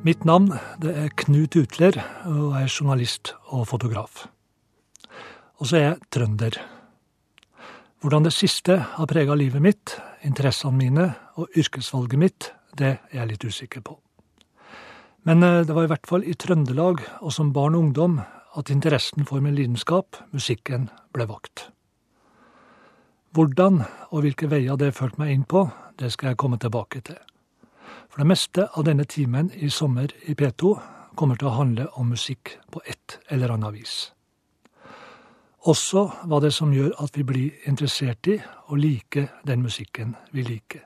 Mitt navn det er Knut Utler, og jeg er journalist og fotograf. Og så er jeg trønder. Hvordan det siste har prega livet mitt, interessene mine og yrkesvalget mitt, det er jeg litt usikker på. Men eh, det var i hvert fall i Trøndelag og som barn og ungdom at interessen for min lidenskap, musikken, ble vakt. Hvordan og hvilke veier det førte meg inn på, det skal jeg komme tilbake til. For det meste av denne timen i sommer i P2 kommer til å handle om musikk på et eller annet vis. Også hva det som gjør at vi blir interessert i og liker den musikken vi liker.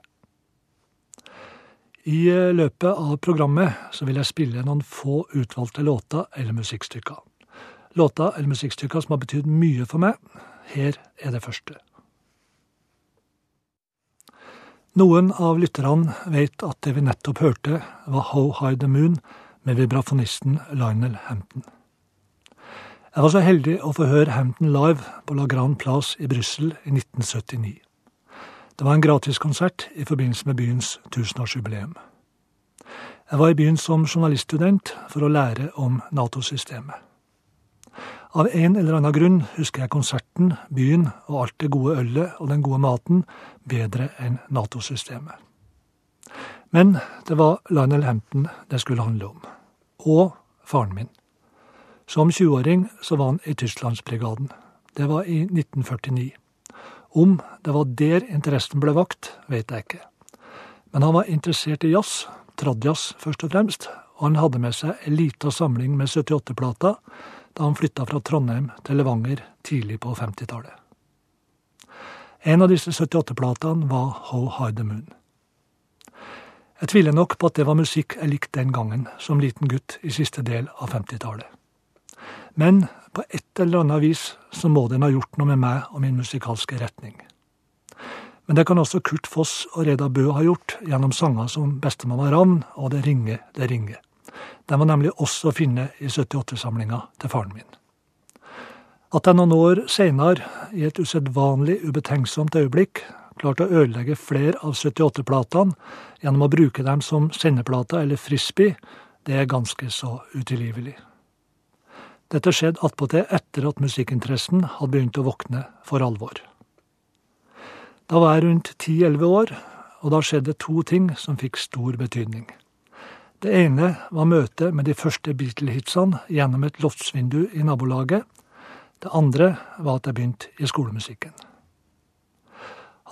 I løpet av programmet så vil jeg spille noen få utvalgte låter eller musikkstykker. Låter eller musikkstykker som har betydd mye for meg. Her er det første. Noen av lytterne vet at det vi nettopp hørte, var How High The Moon med vibrafonisten Lionel Hampton. Jeg var så heldig å få høre Hampton live på La Grande Place i Brussel i 1979. Det var en gratiskonsert i forbindelse med byens tusenårsjubileum. Jeg var i byen som journaliststudent for å lære om Nato-systemet. Av en eller annen grunn husker jeg konserten, byen og alt det gode ølet og den gode maten bedre enn Nato-systemet. Men det var Lionel Hampton det skulle handle om. Og faren min. Som 20-åring så var han i Tysklandsbrigaden. Det var i 1949. Om det var der interessen ble vakt, vet jeg ikke. Men han var interessert i jazz, tradjazz først og fremst, og han hadde med seg ei lita samling med 78-plater da han flytta fra Trondheim til Levanger tidlig på 50-tallet. En av disse 78-platene var How High The Moon. Jeg tviler nok på at det var musikk jeg likte den gangen, som liten gutt i siste del av 50-tallet. Men på et eller annet vis så må den ha gjort noe med meg og min musikalske retning. Men det kan også Kurt Foss og Reda Bø ha gjort gjennom sanger som Bestemamma Ravn og Det ringer, det ringer. Den var nemlig også å finne i 78-samlinga til faren min. At jeg noen år seinere, i et usedvanlig ubetenksomt øyeblikk, klarte å ødelegge flere av 78-platene gjennom å bruke dem som sendeplater eller frisbee, det er ganske så utilgivelig. Dette skjedde attpåtil etter at musikkinteressen hadde begynt å våkne for alvor. Da var jeg rundt 10-11 år, og da skjedde to ting som fikk stor betydning. Det ene var møtet med de første Beatle-hitsene gjennom et loftsvindu i nabolaget. Det andre var at jeg begynte i skolemusikken.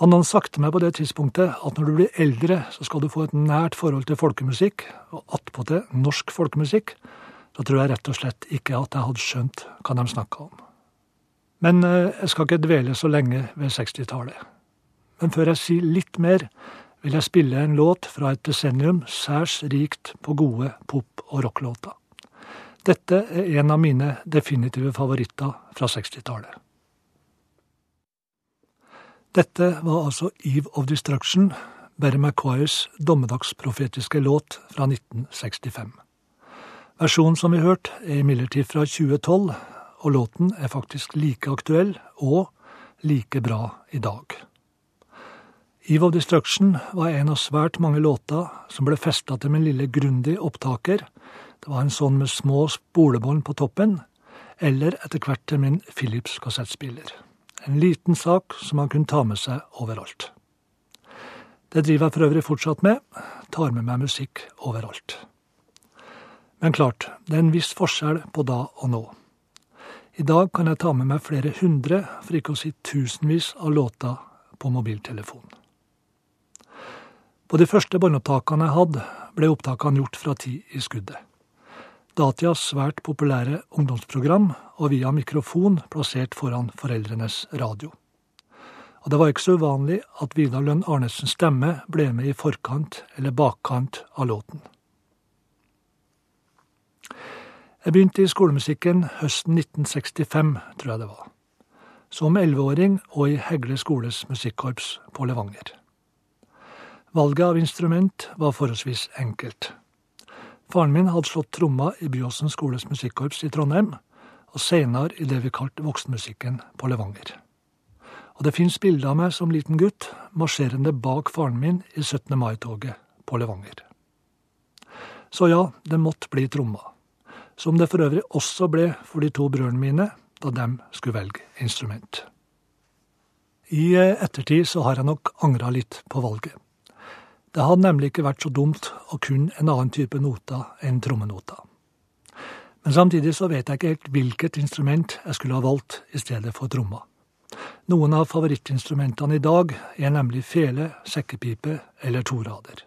Han hadde sagt til meg på det tidspunktet at når du blir eldre, så skal du få et nært forhold til folkemusikk, og attpåtil norsk folkemusikk. Da tror jeg rett og slett ikke at jeg hadde skjønt hva de snakka om. Men eh, jeg skal ikke dvele så lenge ved 60-tallet. Men før jeg sier litt mer, vil jeg spille en låt fra et desennium særs rikt på gode pop- og rocklåter. Dette er en av mine definitive favoritter fra 60-tallet. Dette var altså Eve of Destruction, Berry Maguires dommedagsprofetiske låt fra 1965. Versjonen som vi hørte, er imidlertid fra 2012, og låten er faktisk like aktuell og like bra i dag. Eve of Destruction var en av svært mange låter som ble festa til min lille Grundig-opptaker. Det var en sånn med små spolebånd på toppen, eller etter hvert til min Philips kassettspiller. En liten sak som man kunne ta med seg overalt. Det driver jeg for øvrig fortsatt med, tar med meg musikk overalt. Men klart, det er en viss forskjell på da og nå. I dag kan jeg ta med meg flere hundre, for ikke å si tusenvis av låter på mobiltelefonen. På de første båndopptakene jeg hadde, ble opptakene gjort fra tid i skuddet. Datias svært populære ungdomsprogram og via mikrofon plassert foran foreldrenes radio. Og det var ikke så uvanlig at Vidar Lønn Arnesens stemme ble med i forkant eller bakkant av låten. Jeg begynte i skolemusikken høsten 1965, tror jeg det var. Som elleveåring og i Hegle skoles musikkorps på Levanger. Valget av instrument var forholdsvis enkelt. Faren min hadde slått tromma i Byåsen skoles musikkorps i Trondheim, og senere i det vi kalte voksenmusikken på Levanger. Og det fins bilder av meg som liten gutt marsjerende bak faren min i 17. mai-toget på Levanger. Så ja, det måtte bli tromma. Som det for øvrig også ble for de to brødrene mine da de skulle velge instrument. I eh, ettertid så har jeg nok angra litt på valget. Det hadde nemlig ikke vært så dumt å kunne en annen type noter enn trommenota. Men samtidig så vet jeg ikke helt hvilket instrument jeg skulle ha valgt i stedet for tromma. Noen av favorittinstrumentene i dag er nemlig fele, sekkepipe eller torader.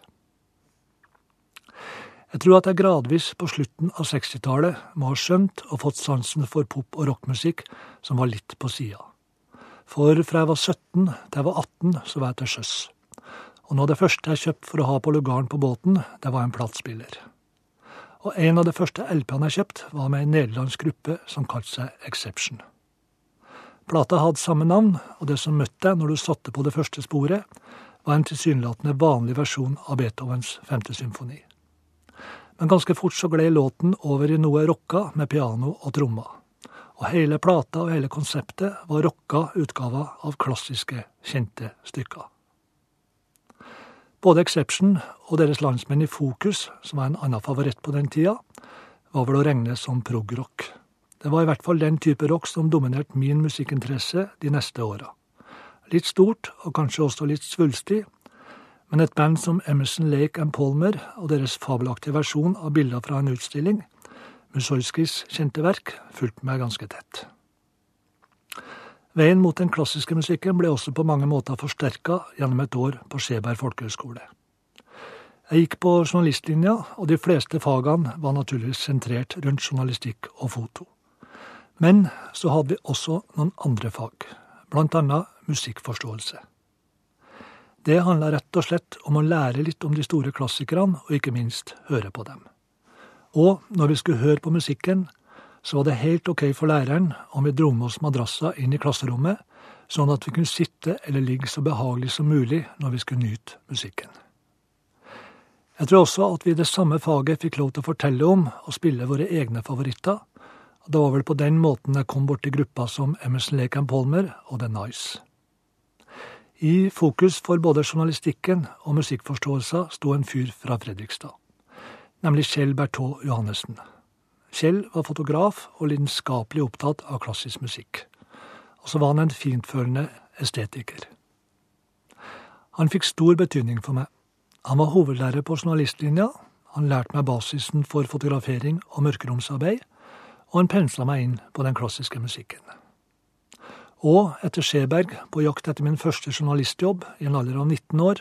Jeg tror at jeg gradvis på slutten av 60-tallet må ha skjønt og fått sansen for pop- og rockmusikk som var litt på sida. For fra jeg var 17 til jeg var 18, så var jeg til sjøs. Og noe av det første jeg kjøpte for å ha på lugaren på båten, det var en platespiller. Og en av de første LP-ene jeg kjøpte, var med en nederlandsk gruppe som kalte seg Exception. Plata hadde samme navn, og det som møtte deg når du satte på det første sporet, var en tilsynelatende vanlig versjon av Beethovens femte symfoni men ganske fort så gled låten over i noe rocka med piano og trommer. Og hele plata og hele konseptet var rocka utgaver av klassiske, kjente stykker. Både Exception og deres landsmenn i Fokus, som var en annen favoritt på den tida, var vel å regne som prog-rock. Det var i hvert fall den type rock som dominerte min musikkinteresse de neste åra. Litt stort, og kanskje også litt svulstig, men et band som Emerson Lake and Palmer og deres fabelaktige versjon av bilder fra en utstilling, Musolskis kjente verk, fulgte meg ganske tett. Veien mot den klassiske musikken ble også på mange måter forsterka gjennom et år på Skjeberg folkehøgskole. Jeg gikk på journalistlinja, og de fleste fagene var naturligvis sentrert rundt journalistikk og foto. Men så hadde vi også noen andre fag, annet musikkforståelse. Det handla rett og slett om å lære litt om de store klassikerne, og ikke minst høre på dem. Og når vi skulle høre på musikken, så var det helt ok for læreren om vi dro med oss madrassa inn i klasserommet, sånn at vi kunne sitte eller ligge så behagelig som mulig når vi skulle nyte musikken. Jeg tror også at vi i det samme faget fikk lov til å fortelle om og spille våre egne favoritter. Det var vel på den måten jeg kom borti gruppa som Emerson Lake Palmer og The Nice. I fokus for både journalistikken og musikkforståelsen sto en fyr fra Fredrikstad, nemlig Kjell Bertaud Johannessen. Kjell var fotograf og lidenskapelig opptatt av klassisk musikk. Og så var han en fintfølende estetiker. Han fikk stor betydning for meg. Han var hovedlærer på journalistlinja, han lærte meg basisen for fotografering og mørkeromsarbeid, og han pensla meg inn på den klassiske musikken. Og etter Skjeberg, på jakt etter min første journalistjobb i en alder av 19 år,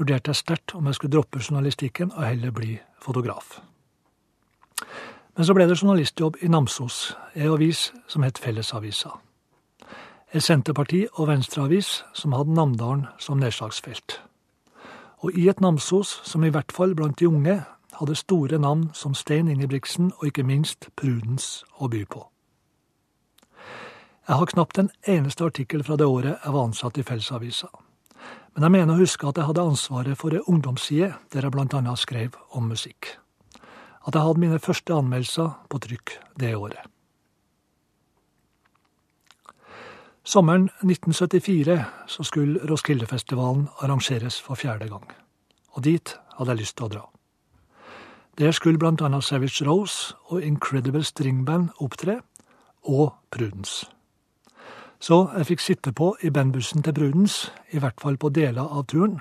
vurderte jeg sterkt om jeg skulle droppe journalistikken og heller bli fotograf. Men så ble det journalistjobb i Namsos, ei avis som het Fellesavisa. Et Senterparti- og Venstreavis som hadde Namdalen som nedslagsfelt. Og i et Namsos som i hvert fall blant de unge hadde store navn som Stein Ingebrigtsen og ikke minst Prudens å by på. Jeg har knapt en eneste artikkel fra det året jeg var ansatt i Fellesavisa. Men jeg mener å huske at jeg hadde ansvaret for ei ungdomsside der jeg annet skrev om musikk. At jeg hadde mine første anmeldelser på trykk det året. Sommeren 1974 så skulle Roskildefestivalen arrangeres for fjerde gang. Og dit hadde jeg lyst til å dra. Der skulle annet Savage Rose og Incredible String Band opptre, og Prudence. Så jeg fikk sitte på i bandbussen til Prudence, i hvert fall på deler av turen,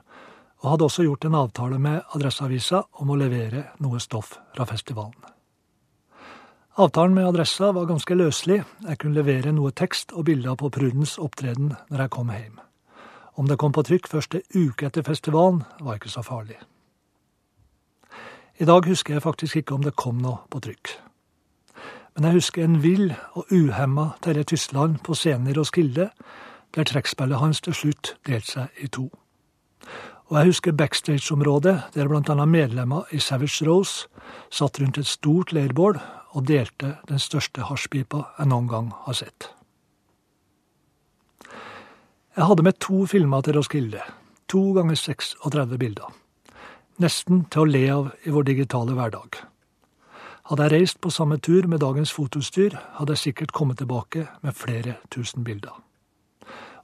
og hadde også gjort en avtale med Adresseavisa om å levere noe stoff fra festivalen. Avtalen med Adressa var ganske løselig, jeg kunne levere noe tekst og bilder på Prudens opptreden når jeg kom hjem. Om det kom på trykk først ei uke etter festivalen, var ikke så farlig. I dag husker jeg faktisk ikke om det kom noe på trykk. Men jeg husker en vill og uhemma Terje Tysland på scenen i Roskilde, der trekkspillet hans til slutt delte seg i to. Og jeg husker backstage-området, der annet medlemmer i Savage Rose satt rundt et stort leirbål og delte den største hasjpipa jeg noen gang har sett. Jeg hadde med to filmer til Roskilde. To ganger 36 bilder. Nesten til å le av i vår digitale hverdag. Hadde jeg reist på samme tur med dagens fotoutstyr, hadde jeg sikkert kommet tilbake med flere tusen bilder.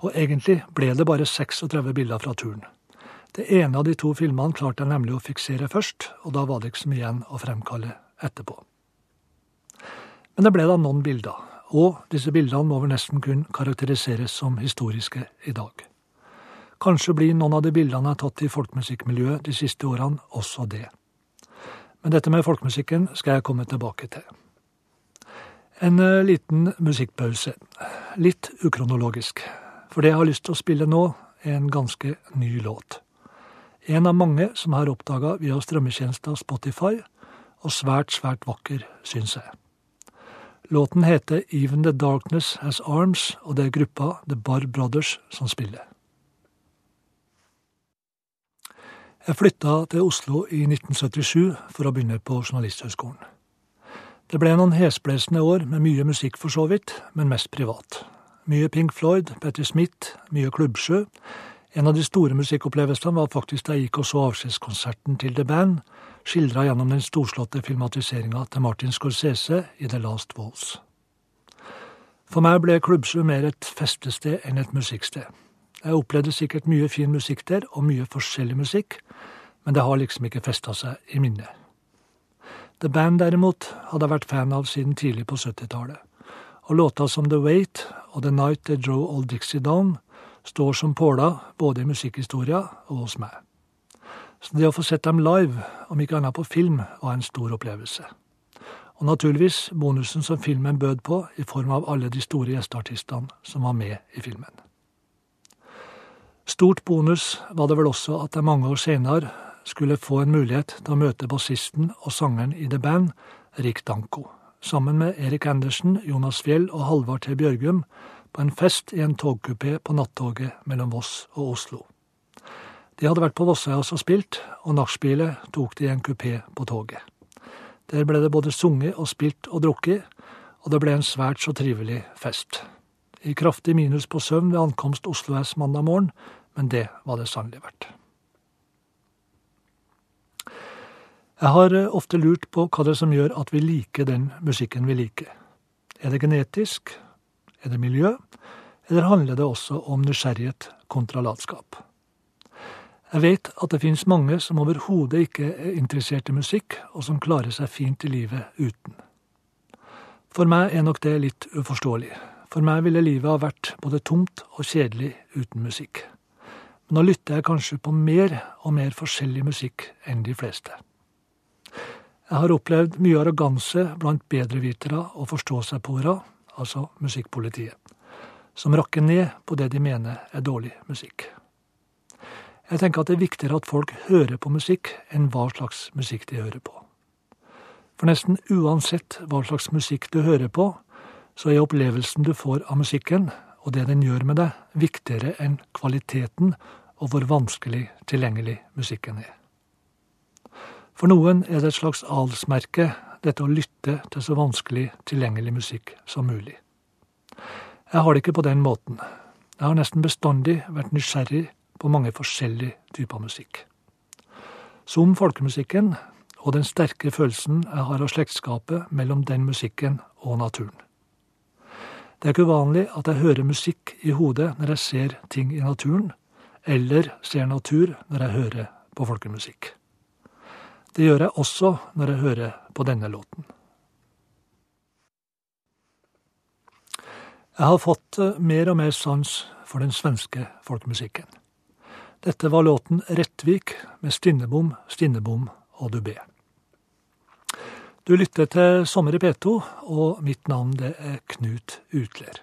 Og egentlig ble det bare 36 bilder fra turen. Det ene av de to filmene klarte jeg nemlig å fiksere først, og da var det ikke så mye igjen å fremkalle etterpå. Men det ble da noen bilder, og disse bildene må vel nesten kun karakteriseres som historiske i dag. Kanskje blir noen av de bildene jeg har tatt i folkemusikkmiljøet de siste årene, også det. Men dette med folkemusikken skal jeg komme tilbake til. En eh, liten musikkpause. Litt ukronologisk. For det jeg har lyst til å spille nå, er en ganske ny låt. En av mange som har oppdaga via strømmetjenesta Spotify, og svært, svært vakker, syns jeg. Låten heter Even the Darkness Has Arms, og det er gruppa The Bar Brothers som spiller. Jeg flytta til Oslo i 1977 for å begynne på Journalisthøgskolen. Det ble noen hesblesende år med mye musikk for så vidt, men mest privat. Mye Pink Floyd, Petter Smith, mye Klubbsjø. En av de store musikkopplevelsene var faktisk da jeg gikk og så avskjedskonserten til The Band, skildra gjennom den storslåtte filmatiseringa til Martin Scorsese i The Last Walls. For meg ble Klubbsjø mer et festested enn et musikksted. Jeg opplevde sikkert mye fin musikk der, og mye forskjellig musikk, men det har liksom ikke festa seg i minnet. The Band derimot hadde jeg vært fan av siden tidlig på 70-tallet, og låta som The Wait og The Night They Drove Old Dixie Down står som påler både i musikkhistoria og hos meg. Så det å få sett dem live, om ikke annet på film, var en stor opplevelse. Og naturligvis bonusen som filmen bød på, i form av alle de store gjesteartistene som var med i filmen. Stort bonus var det vel også at jeg mange år senere skulle få en mulighet til å møte bassisten og sangeren i The Band, Rick Danko, sammen med Erik Andersen, Jonas Fjell og Halvard T. Bjørgum på en fest i en togkupé på nattoget mellom Voss og Oslo. De hadde vært på Vossøyas og spilt, og nachspielet tok de i en kupé på toget. Der ble det både sunget og spilt og drukket, og det ble en svært så trivelig fest. I kraftig minus på søvn ved ankomst Oslo S mandag morgen, men det var det sannelig verdt. Jeg har eh, ofte lurt på hva det er som gjør at vi liker den musikken vi liker. Er det genetisk? Er det miljø? Eller handler det også om nysgjerrighet kontra latskap? Jeg vet at det finnes mange som overhodet ikke er interessert i musikk, og som klarer seg fint i livet uten. For meg er nok det litt uforståelig. For meg ville livet ha vært både tomt og kjedelig uten musikk. Nå lytter jeg kanskje på mer og mer forskjellig musikk enn de fleste. Jeg har opplevd mye arroganse blant bedrevitere og forstå-seg-på-ere, altså musikkpolitiet, som rakker ned på det de mener er dårlig musikk. Jeg tenker at det er viktigere at folk hører på musikk, enn hva slags musikk de hører på. For nesten uansett hva slags musikk du hører på, så er opplevelsen du får av musikken, og det den gjør med deg, viktigere enn kvaliteten og hvor vanskelig tilgjengelig musikken er. For noen er det et slags adelsmerke, dette å lytte til så vanskelig tilgjengelig musikk som mulig. Jeg har det ikke på den måten. Jeg har nesten bestandig vært nysgjerrig på mange forskjellige typer musikk. Som folkemusikken og den sterke følelsen jeg har av slektskapet mellom den musikken og naturen. Det er ikke uvanlig at jeg hører musikk i hodet når jeg ser ting i naturen, eller ser natur når jeg hører på folkemusikk. Det gjør jeg også når jeg hører på denne låten. Jeg har fått eh, mer og mer sans for den svenske folkemusikken. Dette var låten Rettvik med Stinnebom, Stinnebom og Dubé. Du lytter til Sommer i P2, og mitt navn det er Knut Utler.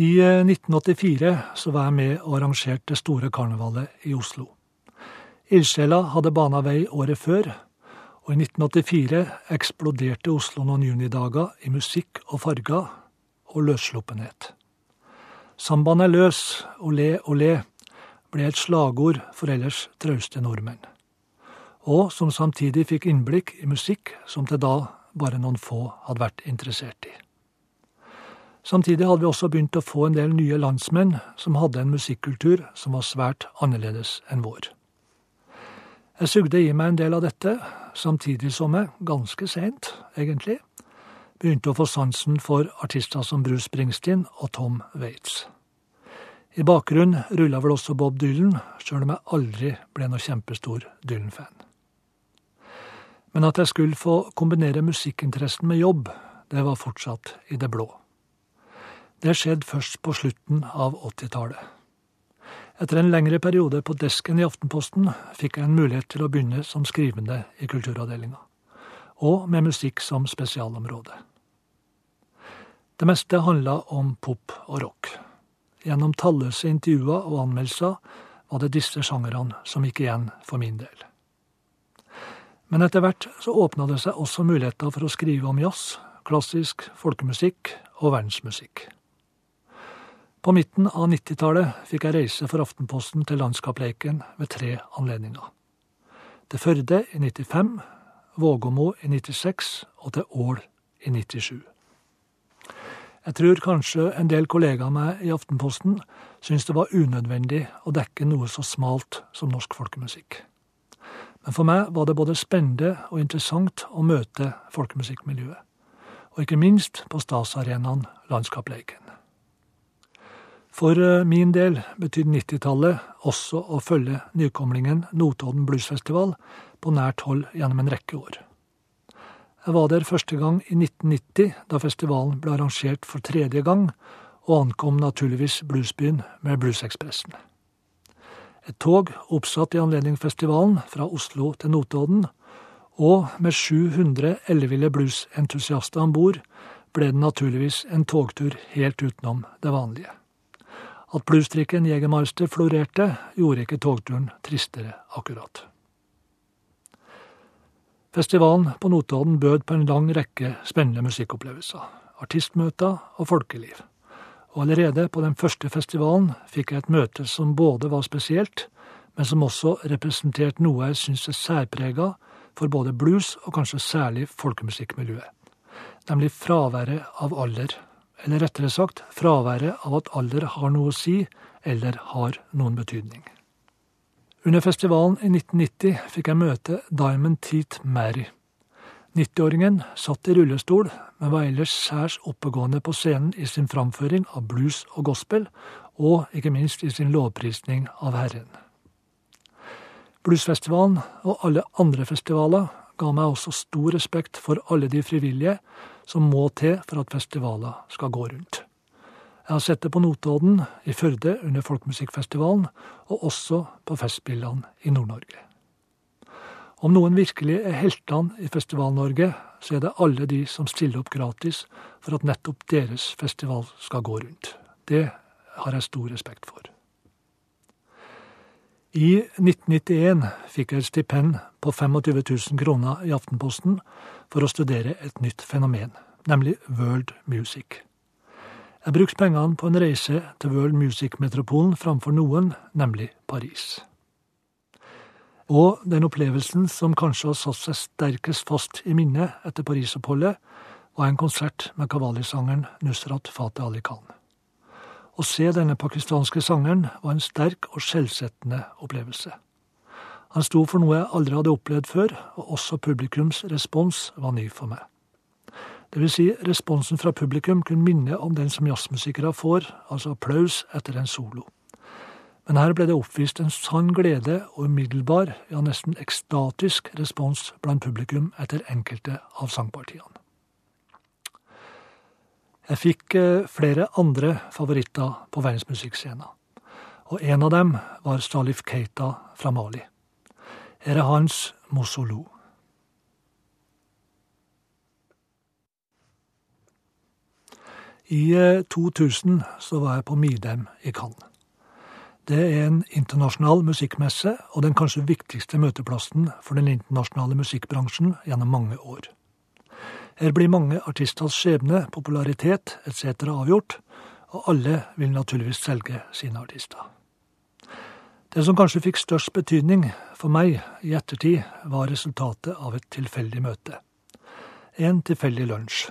I 1984 eh, så var jeg med og arrangerte det store karnevalet i Oslo. Ildsjela hadde bana vei året før, og i 1984 eksploderte Oslo noen junidager i musikk og farger og løssluppenhet. Sambaen er løs, olé, olé, ble et slagord for ellers trauste nordmenn. Og som samtidig fikk innblikk i musikk som til da bare noen få hadde vært interessert i. Samtidig hadde vi også begynt å få en del nye landsmenn som hadde en musikkultur som var svært annerledes enn vår. Jeg sugde i meg en del av dette, samtidig som jeg, ganske seint egentlig, begynte å få sansen for artister som Bruce Springsteen og Tom Waits. I bakgrunnen rulla vel også Bob Dylan, sjøl om jeg aldri ble noe kjempestor Dylan-fan. Men at jeg skulle få kombinere musikkinteressen med jobb, det var fortsatt i det blå. Det skjedde først på slutten av 80-tallet. Etter en lengre periode på desken i Aftenposten fikk jeg en mulighet til å begynne som skrivende i kulturavdelinga, og med musikk som spesialområde. Det meste handla om pop og rock. Gjennom talløse intervjuer og anmeldelser var det disse sjangerne som gikk igjen for min del. Men etter hvert så åpna det seg også muligheter for å skrive om jazz, klassisk folkemusikk og verdensmusikk. På midten av 90-tallet fikk jeg reise for Aftenposten til Landskapleiken ved tre anledninger. Til Førde i 95, Vågåmo i 96 og til Ål i 97. Jeg tror kanskje en del kollegaer av meg i Aftenposten syntes det var unødvendig å dekke noe så smalt som norsk folkemusikk. Men for meg var det både spennende og interessant å møte folkemusikkmiljøet. Og ikke minst på statsarenaen Landskapleiken. For eh, min del betydde 90-tallet også å følge nykomlingen Notodden Bluesfestival på nært hold gjennom en rekke år. Jeg var der første gang i 1990, da festivalen ble arrangert for tredje gang, og ankom naturligvis bluesbyen med Bluesekspressen. Et tog oppsatt i anledning festivalen fra Oslo til Notodden, og med 700 elleville bluesentusiaster om bord, ble det naturligvis en togtur helt utenom det vanlige. At bluestrikken Jegermeister florerte, gjorde ikke togturen tristere, akkurat. Festivalen på Notodden bød på en lang rekke spennende musikkopplevelser, artistmøter og folkeliv. Og allerede på den første festivalen fikk jeg et møte som både var spesielt, men som også representerte noe jeg syns er særprega for både blues og kanskje særlig folkemusikkmiljøet. Nemlig fraværet av alder. Eller rettere sagt fraværet av at alder har noe å si, eller har noen betydning. Under festivalen i 1990 fikk jeg møte Diamond Teeth Mary. 90-åringen satt i rullestol, men var ellers særs oppegående på scenen i sin framføring av blues og gospel, og ikke minst i sin lovprisning av Herren. Bluesfestivalen og alle andre festivaler ga meg også stor respekt for alle de frivillige som må til for at festivaler skal gå rundt. Jeg har sett det på Notodden, i Førde under Folkemusikkfestivalen, og også på Festspillene i Nord-Norge. Om noen virkelig er heltene i Festival-Norge, så er det alle de som stiller opp gratis for at nettopp deres festival skal gå rundt. Det har jeg stor respekt for. I 1991 fikk jeg et stipend på 25 000 kroner i Aftenposten for å studere et nytt fenomen, nemlig world music. Jeg brukte pengene på en reise til World Music-metropolen framfor noen, nemlig Paris. Og den opplevelsen som kanskje har satt seg sterkest fast i minnet etter Paris-oppholdet, var en konsert med kavali-sangeren Nusrat Fateh Ali Khan. Å se denne pakistanske sangeren var en sterk og skjellsettende opplevelse. Han sto for noe jeg aldri hadde opplevd før, og også publikums respons var ny for meg. Det vil si, responsen fra publikum kunne minne om den som jazzmusikere får, altså applaus etter en solo. Men her ble det oppvist en sann glede og umiddelbar, ja nesten ekstatisk respons blant publikum etter enkelte av sangpartiene. Jeg fikk eh, flere andre favoritter på verdensmusikkscenen, og en av dem var Salif Keita fra Mali. Her er hans Mosolo. I 2000 eh, så var jeg på Midem i Cannes. Det er en internasjonal musikkmesse og den kanskje viktigste møteplassen for den internasjonale musikkbransjen gjennom mange år. Her blir mange artisters skjebne, popularitet etc. avgjort, og alle vil naturligvis selge sine artister. Det som kanskje fikk størst betydning for meg i ettertid, var resultatet av et tilfeldig møte. En tilfeldig lunsj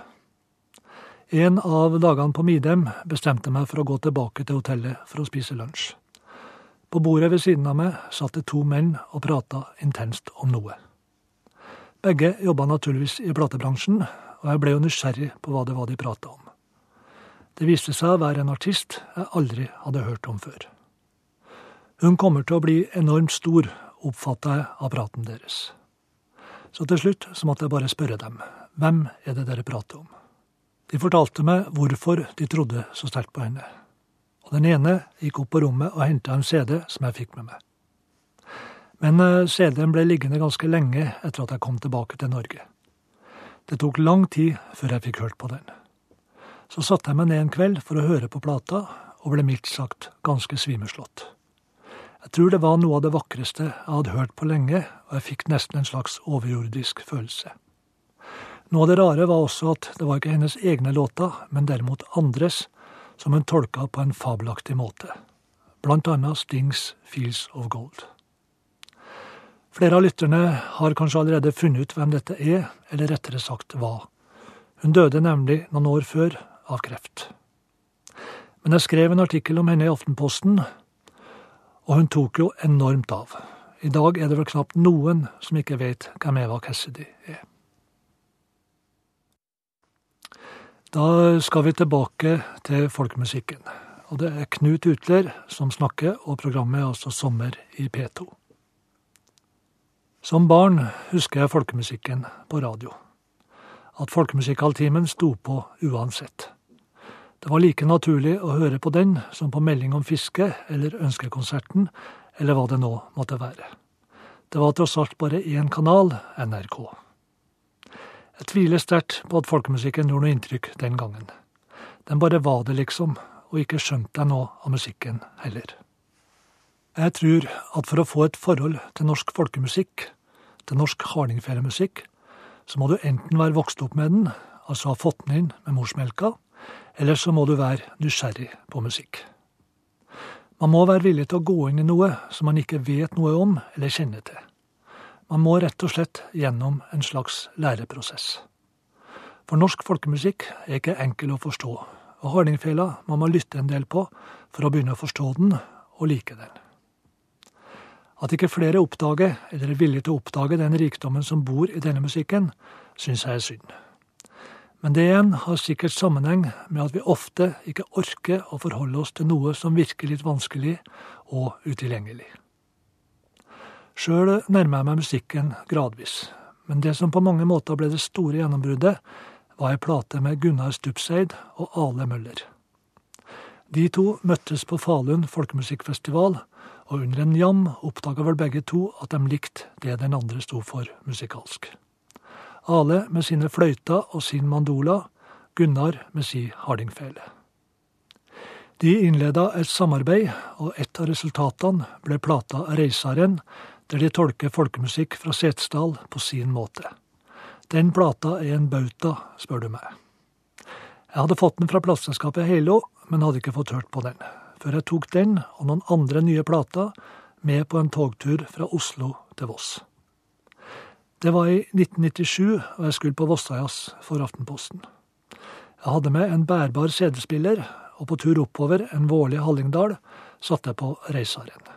en av dagene på Midem bestemte meg for å gå tilbake til hotellet for å spise lunsj. På bordet ved siden av meg satt det to menn og prata intenst om noe. Begge jobba naturligvis i platebransjen, og jeg ble jo nysgjerrig på hva det var de prata om. Det viste seg å være en artist jeg aldri hadde hørt om før. Hun kommer til å bli enormt stor, oppfatta jeg av praten deres. Så til slutt så måtte jeg bare spørre dem, hvem er det dere prater om? De fortalte meg hvorfor de trodde så sterkt på henne. Og den ene gikk opp på rommet og henta en CD som jeg fikk med meg. Men eh, CD-en ble liggende ganske lenge etter at jeg kom tilbake til Norge. Det tok lang tid før jeg fikk hørt på den. Så satte jeg meg ned en kveld for å høre på plata, og ble mildt sagt ganske svimeslått. Jeg tror det var noe av det vakreste jeg hadde hørt på lenge, og jeg fikk nesten en slags overjordisk følelse. Noe av det rare var også at det var ikke hennes egne låter, men derimot andres, som hun tolka på en fabelaktig måte. Blant annet Stings Fields of Gold. Flere av lytterne har kanskje allerede funnet ut hvem dette er, eller rettere sagt hva. Hun døde nemlig noen år før av kreft. Men jeg skrev en artikkel om henne i Aftenposten, og hun tok jo enormt av. I dag er det vel knapt noen som ikke vet hvem Eva Cassidy er. Da skal vi tilbake til folkemusikken. Og det er Knut Utler som snakker, og programmet er altså Sommer i P2. Som barn husker jeg folkemusikken på radio. At folkemusikaltimen sto på uansett. Det var like naturlig å høre på den som på melding om fiske eller Ønskekonserten, eller hva det nå måtte være. Det var tross alt bare én kanal, NRK. Jeg tviler sterkt på at folkemusikken gjorde noe inntrykk den gangen. Den bare var det, liksom, og ikke skjønte jeg noe av musikken heller. Jeg tror at for å få et forhold til norsk folkemusikk, til norsk hardingfelemusikk, så må du enten være vokst opp med den, altså ha fått den inn med morsmelka, eller så må du være nysgjerrig på musikk. Man må være villig til å gå inn i noe som man ikke vet noe om eller kjenner til. Man må rett og slett gjennom en slags læreprosess. For norsk folkemusikk er ikke enkel å forstå, og hardingfela må man lytte en del på for å begynne å forstå den og like den. At ikke flere oppdager, eller er villige til å oppdage den rikdommen som bor i denne musikken, syns jeg er synd. Men det igjen har sikkert sammenheng med at vi ofte ikke orker å forholde oss til noe som virker litt vanskelig og utilgjengelig. Sjøl nærmer jeg meg musikken gradvis, men det som på mange måter ble det store gjennombruddet, var ei plate med Gunnar Stupseid og Ale Møller. De to møttes på Falun folkemusikkfestival og under en jam oppdaga vel begge to at de likte det den andre sto for musikalsk. Ale med sine fløyter og sin mandola, Gunnar med si hardingfele. De innleda et samarbeid, og et av resultatene ble plata Reisaren, der de tolker folkemusikk fra Setesdal på sin måte. Den plata er en bauta, spør du meg. Jeg hadde fått den fra plateselskapet Heilo, men hadde ikke fått hørt på den før jeg tok den og noen andre nye plater med på en togtur fra Oslo til Voss. Det var i 1997, og jeg skulle på Vossajazz for Aftenposten. Jeg hadde med en bærbar CD-spiller, og på tur oppover en vårlig Hallingdal satte jeg på Reisaren.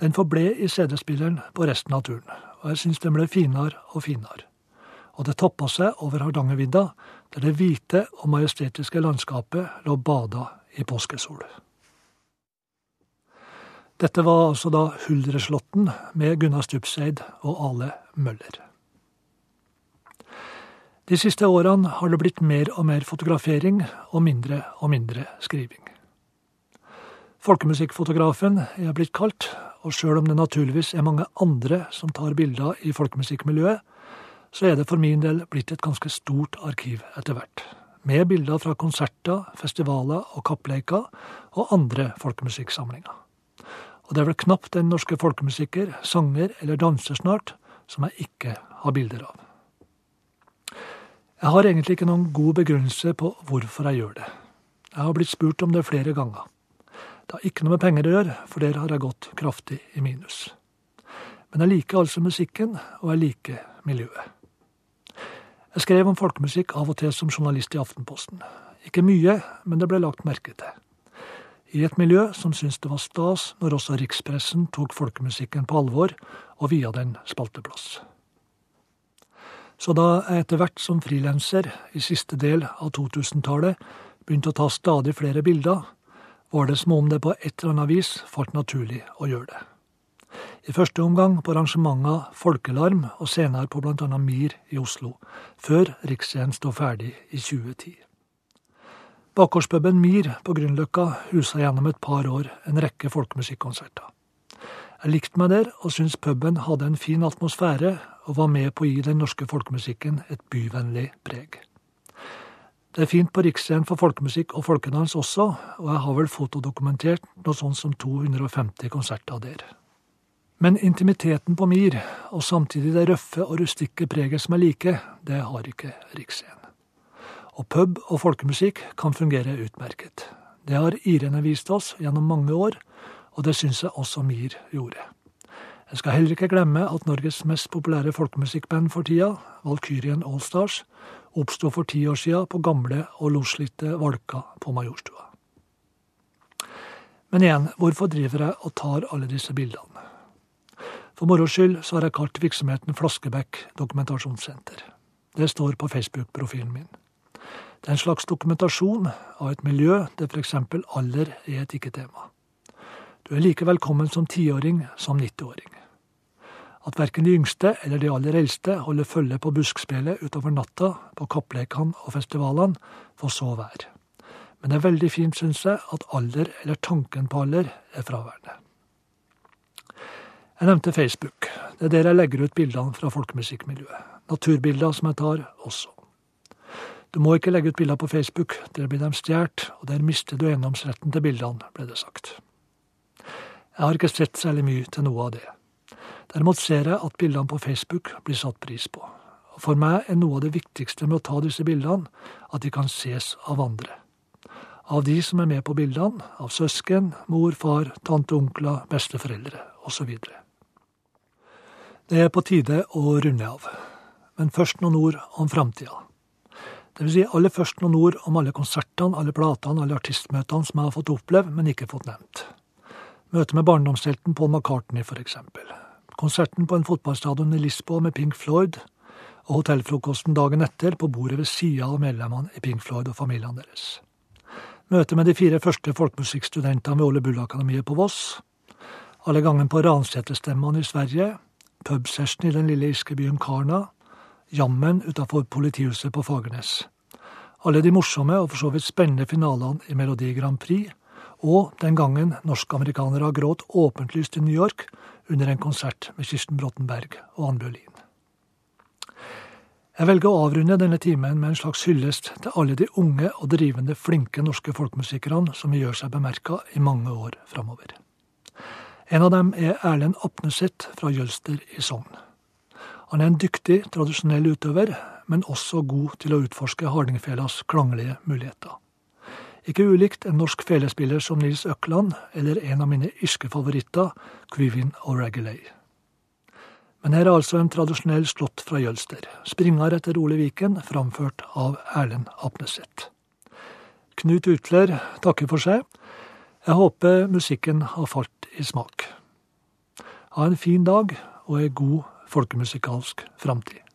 Den forble i CD-spilleren på resten av turen, og jeg syns den ble finere og finere. Og det toppa seg over Hardangervidda, der det hvite og majestetiske landskapet lå bada i påskesol. Dette var altså da Huldreslåtten med Gunnar Stupseid og Ale Møller. De siste årene har det blitt mer og mer fotografering og mindre og mindre skriving. Folkemusikkfotografen er blitt kalt, og sjøl om det naturligvis er mange andre som tar bilder i folkemusikkmiljøet, så er det for min del blitt et ganske stort arkiv etter hvert med bilder fra konserter, festivaler og kappleiker og andre folkemusikksamlinger. Og det er vel knapt en norske folkemusiker, sanger eller danser snart som jeg ikke har bilder av. Jeg har egentlig ikke noen god begrunnelse på hvorfor jeg gjør det. Jeg har blitt spurt om det flere ganger. Det har ikke noe med penger å gjøre, for der har jeg gått kraftig i minus. Men jeg liker altså musikken, og jeg liker miljøet. Jeg skrev om folkemusikk av og til som journalist i Aftenposten. Ikke mye, men det ble lagt merke til. I et miljø som syntes det var stas når også rikspressen tok folkemusikken på alvor og via den spalteplass. Så da jeg etter hvert som frilanser i siste del av 2000-tallet begynte å ta stadig flere bilder, var det som om det på et eller annet vis falt naturlig å gjøre det. I første omgang på arrangementa Folkelarm, og senere på bl.a. MIR i Oslo, før Riksscenen står ferdig i 2010. Bakgårdspuben MIR på Grünerløkka husa gjennom et par år en rekke folkemusikkonserter. Jeg likte meg der, og syntes puben hadde en fin atmosfære og var med på å gi den norske folkemusikken et byvennlig preg. Det er fint på Riksscenen for folkemusikk og folkedans også, og jeg har vel fotodokumentert noe sånt som 250 konserter der. Men intimiteten på Mir, og samtidig det røffe og rustikke preget som er like, det har ikke Riksscenen. Og pub og folkemusikk kan fungere utmerket. Det har irene vist oss gjennom mange år, og det syns jeg også Mir gjorde. Jeg skal heller ikke glemme at Norges mest populære folkemusikkband for tida, Valkyrien Allstars, oppsto for ti år sia på gamle og loslitte Valka på Majorstua. Men igjen, hvorfor driver jeg og tar alle disse bildene? For moro skyld så har jeg kalt virksomheten Flaskebekk dokumentasjonssenter. Det står på Facebook-profilen min. Det er en slags dokumentasjon av et miljø der f.eks. alder er et ikke-tema. Du er like velkommen som tiåring som 90-åring. At verken de yngste eller de aller eldste holder følge på buskspillet utover natta, på kapplekene og festivalene, får så være. Men det er veldig fint, syns jeg, at alder, eller tanken på alder, er fraværende. Jeg nevnte Facebook. Det er der jeg legger ut bildene fra folkemusikkmiljøet. Naturbilder som jeg tar, også. Du må ikke legge ut bilder på Facebook, der blir de stjålet, og der mister du eiendomsretten til bildene, ble det sagt. Jeg har ikke sett særlig mye til noe av det. Derimot ser jeg at bildene på Facebook blir satt pris på. Og For meg er noe av det viktigste med å ta disse bildene at de kan ses av andre. Av de som er med på bildene, av søsken, mor, far, tante, onkler, besteforeldre osv. Det er på tide å runde av. Men først noen ord om framtida. Det vil si aller først noen ord om alle konsertene, alle platene, alle artistmøtene som jeg har fått oppleve, men ikke fått nevnt. Møtet med barndomshelten Paul McCartney, for eksempel. Konserten på en fotballstadion i Lisboa med Pink Floyd, og hotellfrokosten dagen etter på bordet ved sida av medlemmene i Pink Floyd og familiene deres. Møtet med de fire første folkemusikkstudentene ved Ole Bull-akademiet på Voss. Alle gangene på Ranseterstemmene i Sverige. Pubsession i den lille irske byen Karna. Jammen utafor politihuset på Fagernes. Alle de morsomme og for så vidt spennende finalene i Melodi Grand Prix. Og den gangen norskamerikanere gråt åpentlyst i New York under en konsert med Kirsten Brottenberg og Ann Bjørlin. Jeg velger å avrunde denne timen med en slags hyllest til alle de unge og drivende flinke norske folkemusikerne som gjør seg bemerka i mange år framover. En av dem er Erlend Apneseth fra Jølster i Sogn. Han er en dyktig, tradisjonell utøver, men også god til å utforske hardingfelas klanglige muligheter. Ikke ulikt en norsk felespiller som Nils Økland, eller en av mine irske favoritter, Quivin O'Regelay. Men her er altså en tradisjonell slått fra Jølster. springer etter Ole Viken, framført av Erlend Apneseth. Knut Utler takker for seg. Jeg håper musikken har falt i smak. Ha en fin dag og ei god folkemusikalsk framtid.